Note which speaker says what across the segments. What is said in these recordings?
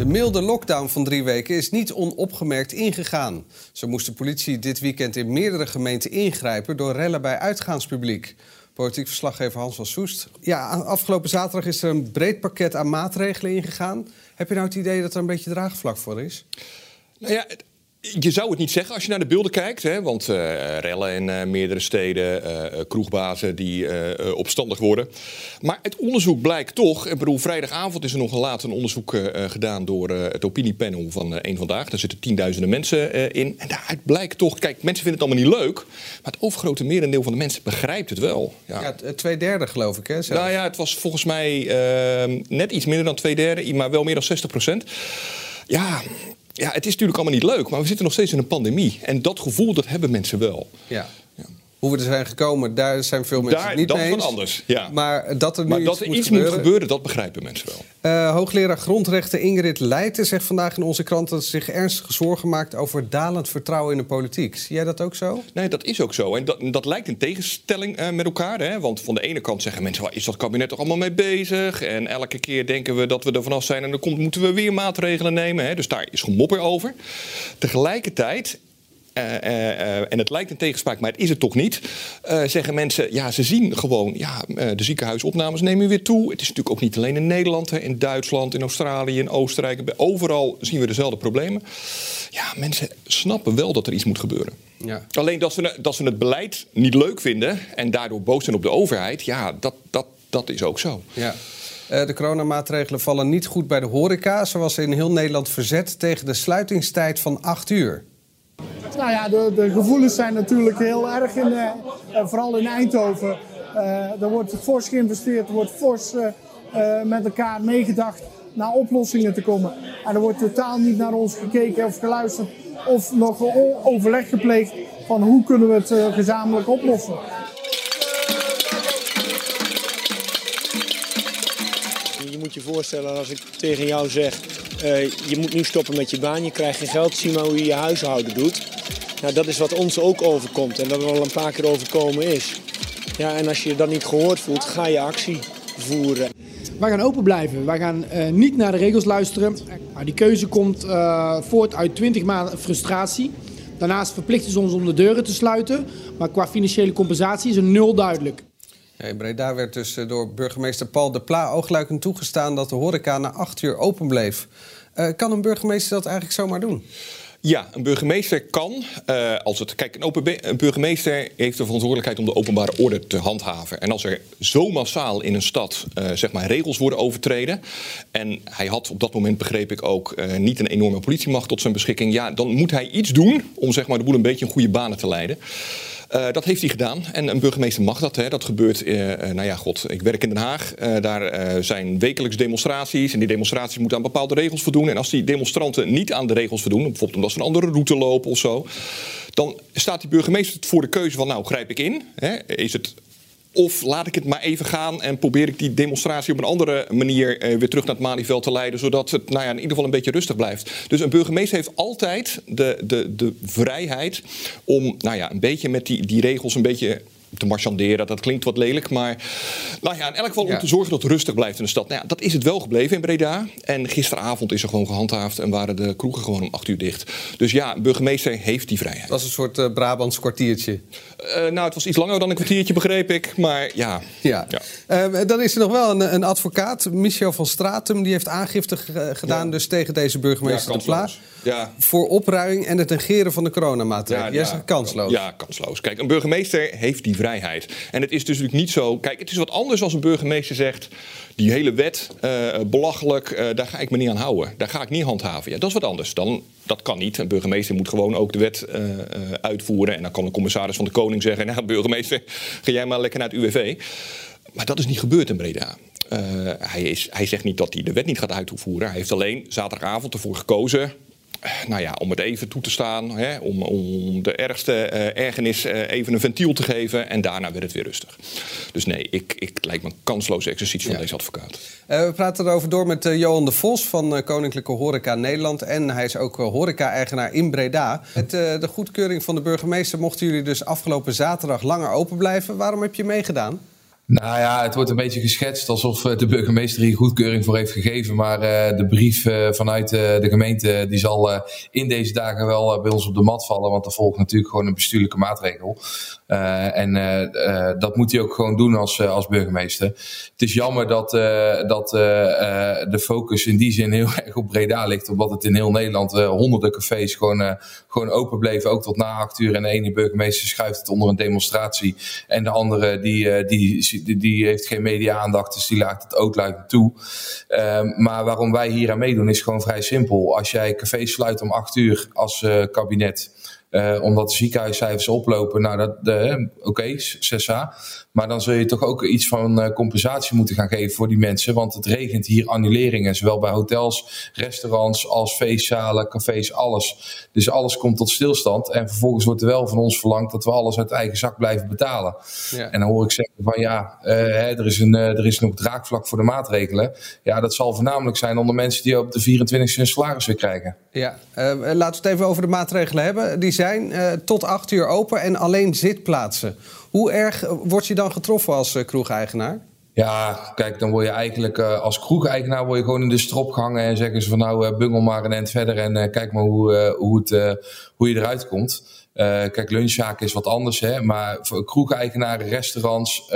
Speaker 1: De milde lockdown van drie weken is niet onopgemerkt ingegaan. Zo moest de politie dit weekend in meerdere gemeenten ingrijpen door rellen bij uitgaanspubliek. Politiek verslaggever Hans van Soest. Ja, afgelopen zaterdag is er een breed pakket aan maatregelen ingegaan. Heb je nou het idee dat er een beetje draagvlak voor is?
Speaker 2: Nou ja, je zou het niet zeggen als je naar de beelden kijkt. Hè? Want uh, rellen in uh, meerdere steden, uh, kroegbazen die opstandig worden. Maar het onderzoek blijkt toch... Ik bedoel, vrijdagavond is er nog een laat een onderzoek gedaan... door het opiniepanel van Eén Vandaag. Daar zitten tienduizenden mensen in. En daaruit blijkt toch... Kijk, mensen vinden het allemaal niet leuk. Maar het overgrote merendeel van de mensen begrijpt het wel.
Speaker 1: Ja, ja twee derde geloof ik, hè?
Speaker 2: Nou ja, het was volgens mij ehm, net iets minder dan twee derde... maar wel meer dan 60 procent. Ja, ja, het is natuurlijk allemaal niet leuk, maar we zitten nog steeds in een pandemie. En dat gevoel, dat hebben mensen wel.
Speaker 1: Ja. Hoe we er zijn gekomen, daar zijn veel mensen
Speaker 2: daar,
Speaker 1: niet
Speaker 2: dat
Speaker 1: mee
Speaker 2: eens. anders, ja.
Speaker 1: Maar dat er nu
Speaker 2: maar
Speaker 1: iets,
Speaker 2: dat er
Speaker 1: moet,
Speaker 2: iets
Speaker 1: gebeuren,
Speaker 2: moet gebeuren, dat begrijpen mensen wel.
Speaker 1: Uh, hoogleraar grondrechten Ingrid Leijten zegt vandaag in onze krant... dat ze zich ernstige zorgen maakt over dalend vertrouwen in de politiek. Zie jij dat ook zo?
Speaker 2: Nee, dat is ook zo. En dat, dat lijkt in tegenstelling uh, met elkaar. Hè? Want van de ene kant zeggen mensen... waar is dat kabinet toch allemaal mee bezig? En elke keer denken we dat we er vanaf zijn... en dan komt, moeten we weer maatregelen nemen. Hè? Dus daar is gemopper over. Tegelijkertijd en het lijkt een tegenspraak, maar het is het toch niet. Zeggen mensen, ja, ze zien gewoon, ja, de ziekenhuisopnames nemen weer toe. Het is natuurlijk ook niet alleen in Nederland, hè, in Duitsland, in Australië, in Oostenrijk. Overal zien we dezelfde problemen. Ja, mensen snappen wel dat er iets moet gebeuren. Ja. Alleen dat ze, dat ze het beleid niet leuk vinden en daardoor boos zijn op de overheid, ja, dat, dat, dat is ook zo.
Speaker 1: Ja. De coronamaatregelen vallen niet goed bij de horeca. Zo was in heel Nederland verzet tegen de sluitingstijd van 8 uur.
Speaker 3: Nou ja, de, gevoelens zijn natuurlijk heel erg, in, uh, vooral in Eindhoven. Uh, er wordt fors geïnvesteerd, er wordt fors met elkaar meegedacht naar oplossingen te komen. En er wordt totaal niet naar ons gekeken of geluisterd of nog overleg gepleegd van hoe kunnen we het gezamenlijk oplossen.
Speaker 4: Je moet je voorstellen als ik tegen jou zeg, je moet nu stoppen met je baan, je krijgt geen geld, zie maar hoe je je huishouden doet. Nou, dat is wat ons ook overkomt en dat wel een paar keer overkomen is. Ja, en als je dat niet gehoord voelt, ga je actie voeren.
Speaker 5: Wij gaan open blijven. Wij gaan uh, niet naar de regels luisteren. Nou, die keuze komt uh, voort uit 20 maanden frustratie. Daarnaast verplichten ze ons om de deuren te sluiten. Maar qua financiële compensatie is er nul duidelijk.
Speaker 1: In Breda werd dus door burgemeester Paul de Pla oogluikend toegestaan dat de horeca na acht uur open bleef. Uh, kan een burgemeester dat eigenlijk zomaar doen?
Speaker 2: Ja, een burgemeester kan, uh, als het. Kijk, een, open, een, burgemeester heeft de verantwoordelijkheid om de openbare orde te handhaven. En als er zo massaal in een stad uh, zeg maar regels worden overtreden. en hij had op dat moment, begreep ik ook, uh, niet een enorme politiemacht tot zijn beschikking. ja, dan moet hij iets doen om zeg maar, de boel een beetje in goede banen te leiden. Uh, dat heeft hij gedaan. En een burgemeester mag dat. Hè. Dat gebeurt, uh, nou ja, god, ik werk in Den Haag. Daar zijn wekelijks demonstraties. En die demonstraties moeten aan bepaalde regels voldoen. En als die demonstranten niet aan de regels voldoen, bijvoorbeeld omdat ze een andere route lopen of zo. Dan staat die burgemeester voor de keuze van, nou, grijp ik in? Hè? Is het of laat ik het maar even gaan en probeer ik die demonstratie op een andere manier eh, weer terug naar het Malieveld te leiden. Zodat het nou ja, in ieder geval een beetje rustig blijft. Dus een burgemeester heeft altijd de, de, de vrijheid om nou ja, een beetje met die, die regels een beetje te marchanderen. Dat klinkt wat lelijk, maar nou ja, in elk geval om te zorgen dat het rustig blijft in de stad. Nou ja, dat is het wel gebleven in Breda. En gisteravond is er gewoon gehandhaafd en waren de kroegen gewoon om acht uur dicht. Dus ja, een burgemeester heeft die vrijheid.
Speaker 1: Dat was een soort uh, Brabants kwartiertje.
Speaker 2: Uh, nou, het was iets langer dan een kwartiertje, begreep ik. Maar ja.
Speaker 1: ja. ja. Uh, dan is er nog wel een, een, advocaat, Michel van Stratum, die heeft aangifte gedaan dus tegen deze burgemeester
Speaker 2: ja,
Speaker 1: de. Ja. Voor opruiming en het negeren van de coronamaatregelen. Ja, kansloos.
Speaker 2: Ja, kansloos. Kijk, een burgemeester heeft die vrijheid. En het is dus natuurlijk niet zo. Kijk, het is wat anders als een burgemeester zegt. Die hele wet, uh, belachelijk, uh, daar ga ik me niet aan houden. Daar ga ik niet handhaven. Ja, dat is wat anders. Dan, dat kan niet. Een burgemeester moet gewoon ook de wet uh, uitvoeren. En dan kan de commissaris van de Koning zeggen: Nou, burgemeester, ga jij maar lekker naar het UWV. Maar dat is niet gebeurd in Breda. hij, is, hij zegt niet dat hij de wet niet gaat uitvoeren. Hij heeft alleen zaterdagavond ervoor gekozen nou ja, om het even toe te staan. Hè, om, om de ergste ergernis even een ventiel te geven. En daarna werd het weer rustig. Dus nee, ik, ik lijkt me een kansloze exercitie van deze advocaat.
Speaker 1: we praten erover door met Johan de Vos van Koninklijke Horeca Nederland. En hij is ook horeca-eigenaar in Breda. Met de goedkeuring van de burgemeester mochten jullie dus afgelopen zaterdag langer open blijven. Waarom heb je meegedaan?
Speaker 6: Nou ja, het wordt een beetje geschetst alsof eh, de burgemeester hier goedkeuring voor heeft gegeven. Maar uh, de brief uh, vanuit de gemeente die zal in deze dagen wel bij ons op de mat vallen. Want er volgt natuurlijk gewoon een bestuurlijke maatregel. en dat moet hij ook gewoon doen als, als burgemeester. Het is jammer dat, dat de focus in die zin heel erg op Breda ligt. Omdat het in heel Nederland honderden cafés gewoon, gewoon open bleven. Ook tot na acht uur. En de ene burgemeester schuift het onder een demonstratie. En de andere die, die die, heeft geen media-aandacht, dus die laat het ook luid toe. Um, maar waarom wij hier aan meedoen is gewoon vrij simpel. Als jij cafés sluit om acht uur als uh, kabinet, uh, omdat de ziekenhuiscijfers oplopen, nou dat, oké, okay, 6A. Maar dan zul je toch ook iets van uh, compensatie moeten gaan geven voor die mensen. Want het regent hier annuleringen, zowel bij hotels, restaurants als feestzalen, cafés, alles. Dus alles komt tot stilstand. En vervolgens wordt er wel van ons verlangd dat we alles uit eigen zak blijven betalen. Ja. En dan hoor ik zeggen van ja, uh, er, is een, uh, er is nog draagvlak voor de maatregelen. Ja, dat zal voornamelijk zijn onder mensen die op de 24 e een salaris weer krijgen.
Speaker 1: Ja, laten we het even over de maatregelen hebben. Die zijn tot 8 uur open en alleen zitplaatsen. Hoe erg word je dan getroffen als uh, kroegeigenaar?
Speaker 6: Ja, kijk, dan word je eigenlijk uh, als kroegeigenaar word je gewoon in de strop gehangen en zeggen ze van nou uh, bungel maar een end verder en kijk maar hoe, hoe, het, hoe je eruit komt. kijk, lunchzaken is wat anders, hè, maar voor kroegeigenaren, restaurants,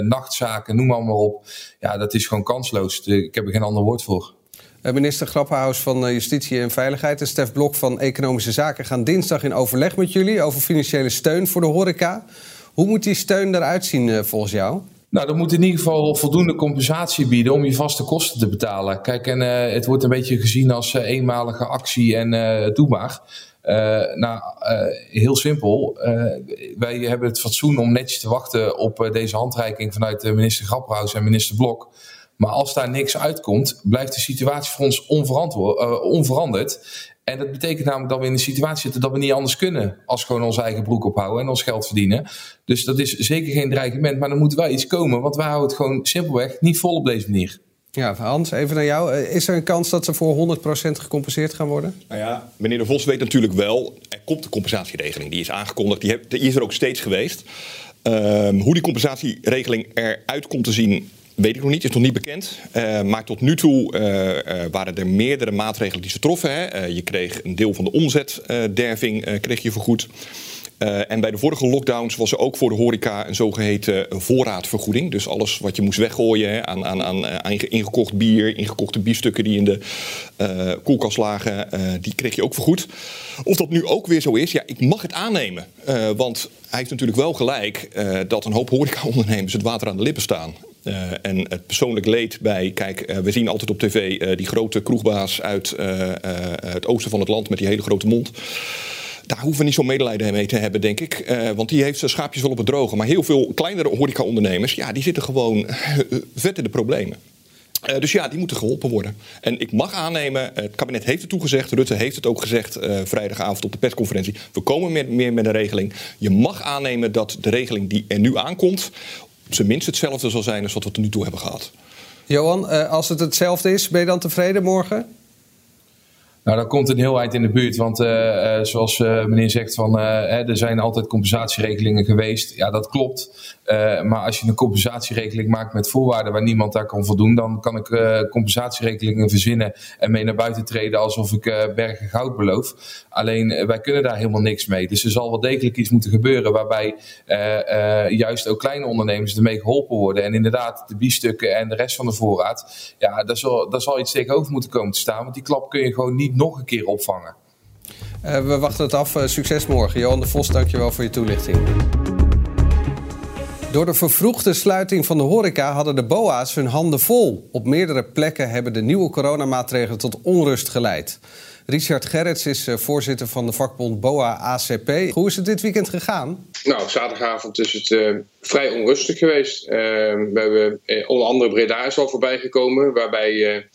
Speaker 6: nachtzaken, noem maar, maar op. Ja, dat is gewoon kansloos. Ik heb er geen ander woord voor.
Speaker 1: Minister Grappenhaus van Justitie en Veiligheid en Stef Blok van Economische Zaken gaan dinsdag in overleg met jullie over financiële steun voor de horeca. Hoe moet die steun eruit zien eh, volgens jou?
Speaker 6: Nou, dat moet in ieder geval voldoende compensatie bieden om je vaste kosten te betalen. Kijk, en uh, het wordt een beetje gezien als uh, eenmalige actie en uh, doe maar. nou, heel simpel. wij hebben het fatsoen om netjes te wachten op deze handreiking vanuit minister Grapperhaus en minister Blok. Maar als daar niks uitkomt, blijft de situatie voor ons onveranderd. En dat betekent namelijk dat we in een situatie zitten dat we niet anders kunnen als gewoon onze eigen broek ophouden en ons geld verdienen. Dus dat is zeker geen dreigement, maar er moet wel iets komen, want wij houden het gewoon simpelweg niet vol op deze manier.
Speaker 1: Ja, Hans, even naar jou. Eh, is er een kans dat ze voor 100% gecompenseerd gaan worden?
Speaker 2: Nou ja, meneer De Vos weet natuurlijk wel, er komt een compensatieregeling. Die is aangekondigd, die, die is er ook steeds geweest. Um, hoe die compensatieregeling eruit komt te zien, Weet ik nog niet, is nog niet bekend. Uh, maar tot nu toe uh, uh, waren er meerdere maatregelen die ze troffen. Je kreeg een deel van de omzetderving kreeg je vergoed. en bij de vorige lockdowns was er ook voor de horeca een zogeheten voorraadvergoeding. Dus alles wat je moest weggooien hè, aan, aan, aan, ingekocht bier, ingekochte biefstukken die in de koelkast lagen, die kreeg je ook vergoed. Of dat nu ook weer zo is, ja, ik mag het aannemen. want hij heeft natuurlijk wel gelijk dat een hoop horecaondernemers het water aan de lippen staan. Uh, en het persoonlijk leed bij, kijk, uh, we zien altijd op tv uh, die grote kroegbaas uit het oosten van het land met die hele grote mond. Daar hoeven we niet zo medelijden mee te hebben, denk ik. want die heeft zijn schaapjes wel op het droge. Maar heel veel kleinere horeca-ondernemers, ja, die zitten gewoon vet in de problemen. Dus ja, die moeten geholpen worden. En ik mag aannemen, het kabinet heeft het toegezegd, Rutte heeft het ook gezegd vrijdagavond op de persconferentie. We komen meer, met een regeling. Je mag aannemen dat de regeling die er nu aankomt, zijn minst hetzelfde zal zijn als wat we tot nu toe hebben gehad.
Speaker 1: Johan, uh, als het hetzelfde is, ben je dan tevreden morgen?
Speaker 6: Nou, dat komt een heel eind in de buurt. Want uh, uh, zoals uh, meneer zegt, van, er zijn altijd compensatieregelingen geweest. Ja, dat klopt. maar als je een compensatieregeling maakt met voorwaarden waar niemand daar kan voldoen, dan kan ik compensatieregelingen verzinnen en mee naar buiten treden alsof ik bergen goud beloof. Alleen wij kunnen daar helemaal niks mee. Dus er zal wel degelijk iets moeten gebeuren waarbij juist ook kleine ondernemers ermee geholpen worden. En inderdaad, de biestukken en de rest van de voorraad, ja, daar zal, daar zal iets tegenover moeten komen te staan. Want die klap kun je gewoon niet nog een keer opvangen.
Speaker 1: Uh, we wachten het af. Uh, succes morgen. Johan de Vos, dankjewel voor je toelichting. Door de vervroegde sluiting van de horeca hadden de BOA's hun handen vol. Op meerdere plekken hebben de nieuwe coronamaatregelen tot onrust geleid. Richard Gerrits is uh, voorzitter van de vakbond BOA ACP. Hoe is het dit weekend gegaan?
Speaker 7: Nou, zaterdagavond is het uh, vrij onrustig geweest. Uh, we hebben onder andere Breda is al voorbij gekomen, waarbij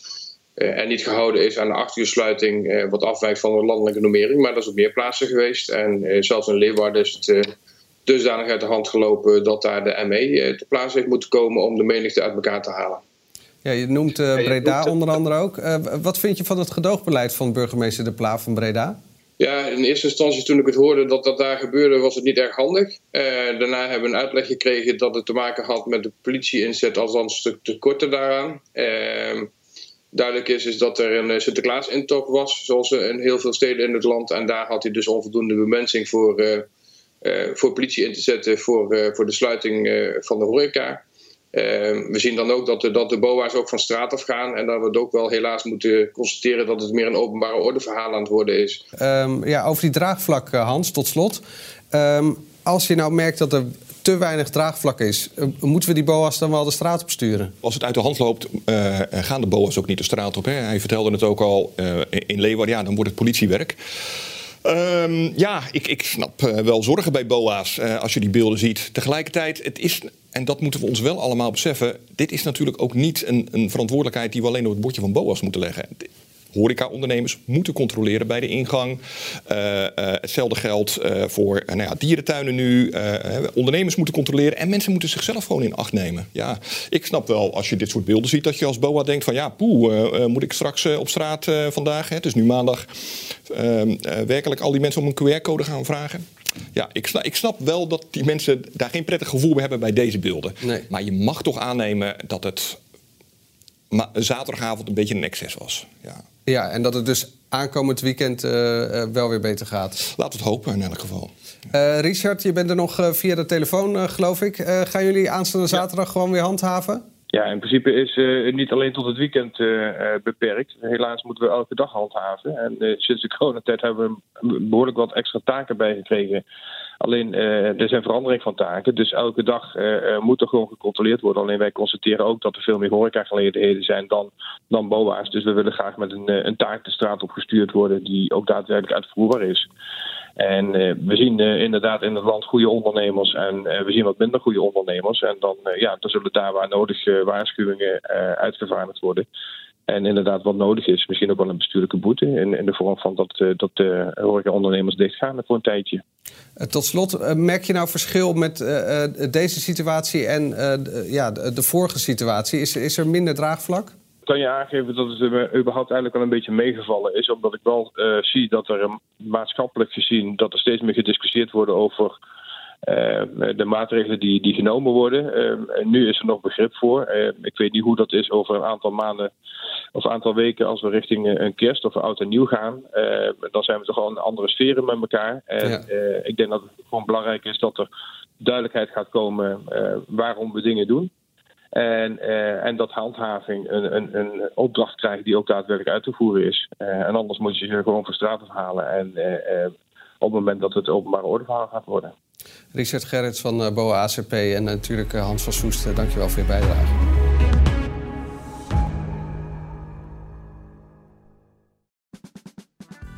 Speaker 7: en niet gehouden is aan de achtuursluiting, wat afwijkt van de landelijke normering. Maar dat is op meer plaatsen geweest. En zelfs in Leeuwarden is het dusdanig uit de hand gelopen dat daar de ME te plaats heeft moeten komen om de menigte uit elkaar te halen.
Speaker 1: Ja, je noemt Breda onder andere ook. wat vind je van het gedoogbeleid van burgemeester De Pla van Breda?
Speaker 7: Ja, in eerste instantie toen ik het hoorde dat dat daar gebeurde, was het niet erg handig. Uh, daarna hebben we een uitleg gekregen dat het te maken had met de politie-inzet, althans een stuk tekorten daaraan. Duidelijk is, is dat er een Sinterklaas-intocht was, zoals in heel veel steden in het land. En daar had hij dus onvoldoende bemensing voor, uh, voor politie in te zetten voor, voor de sluiting van de horeca. Ehm, we zien dan ook dat de, dat de BOA's ook van straat af gaan. En dat we het ook wel helaas moeten constateren dat het meer een openbare ordeverhaal aan het worden is.
Speaker 1: Um, ja, over die draagvlak, eh, Hans, tot slot. Um, als je nou merkt dat er te weinig draagvlak is, uh, moeten we die BOA's dan wel de straat op sturen?
Speaker 2: Als het uit de hand loopt, uh, gaan de BOA's ook niet de straat op. Hè? Hij vertelde het ook al in Leeuwarden, ja, dan wordt het politiewerk. Um, ja, ik, ik snap wel zorgen bij BOA's als je die beelden ziet. Tegelijkertijd, het is, en dat moeten we ons wel allemaal beseffen... dit is natuurlijk ook niet een, een verantwoordelijkheid... die we alleen op het bordje van BOA's moeten leggen horecaondernemers moeten controleren bij de ingang. Uh, uh, hetzelfde geldt uh, voor nou ja, dierentuinen nu. ondernemers moeten controleren en mensen moeten zichzelf gewoon in acht nemen. Ja, ik snap wel als je dit soort beelden ziet dat je als BOA denkt van ja, poeh, moet ik straks op straat vandaag, hè, het is nu maandag, ehm, werkelijk al die mensen om een QR-code gaan vragen. Ja, ik snap, ik snap, wel dat die mensen daar geen prettig gevoel bij hebben bij deze beelden. Nee. Maar je mag toch aannemen dat het zaterdagavond een beetje een excess was. Ja.
Speaker 1: Ja, en dat het dus aankomend weekend uh, wel weer beter gaat.
Speaker 2: Laten we het hopen in elk geval.
Speaker 1: Uh, Richard, je bent er nog via de telefoon, geloof ik. gaan jullie aanstaande zaterdag gewoon weer handhaven?
Speaker 8: Ja, in principe is het niet alleen tot het weekend beperkt. Helaas moeten we elke dag handhaven. En sinds de coronatijd hebben we behoorlijk wat extra taken bijgekregen. Alleen uh, er zijn verandering van taken. Dus elke dag uh, moet er gewoon gecontroleerd worden. Alleen wij constateren ook dat er veel meer horecagelegenheden zijn dan, dan BOA's. Dus we willen graag met een, een taak de straat op gestuurd worden die ook daadwerkelijk uitvoerbaar is. En uh, we zien uh, inderdaad in het land goede ondernemers en uh, we zien wat minder goede ondernemers. En dan, ja, dan zullen daar waar nodig waarschuwingen uitgevaardigd worden. En inderdaad, wat nodig is, misschien ook wel een bestuurlijke boete. In, in de vorm van dat, dat de horecaondernemers dichtgaan voor een tijdje.
Speaker 1: Tot slot, merk je nou verschil met deze situatie en ja, de, vorige situatie? Is, is er minder draagvlak?
Speaker 8: Kan je aangeven dat het me überhaupt eigenlijk wel een beetje meegevallen is. Omdat ik wel zie dat er maatschappelijk gezien dat er steeds meer gediscussieerd wordt over uh, de maatregelen die, die genomen worden. Uh, nu is er nog begrip voor. Ik weet niet hoe dat is over een aantal maanden of een aantal weken als we richting een kerst of een oud en nieuw gaan. dan zijn we toch al in andere sferen met elkaar. En ja. ik denk dat het gewoon belangrijk is dat er duidelijkheid gaat komen waarom we dingen doen. En, uh, en dat handhaving een, een, een, opdracht krijgt die ook daadwerkelijk uit te voeren is. Uh, en anders moet je ze gewoon van straat afhalen. En uh, op het moment dat het openbare ordeverhaal gaat worden.
Speaker 1: Richard Gerrits van BOA ACP en natuurlijk Hans van Soest, dankjewel voor je bijdrage.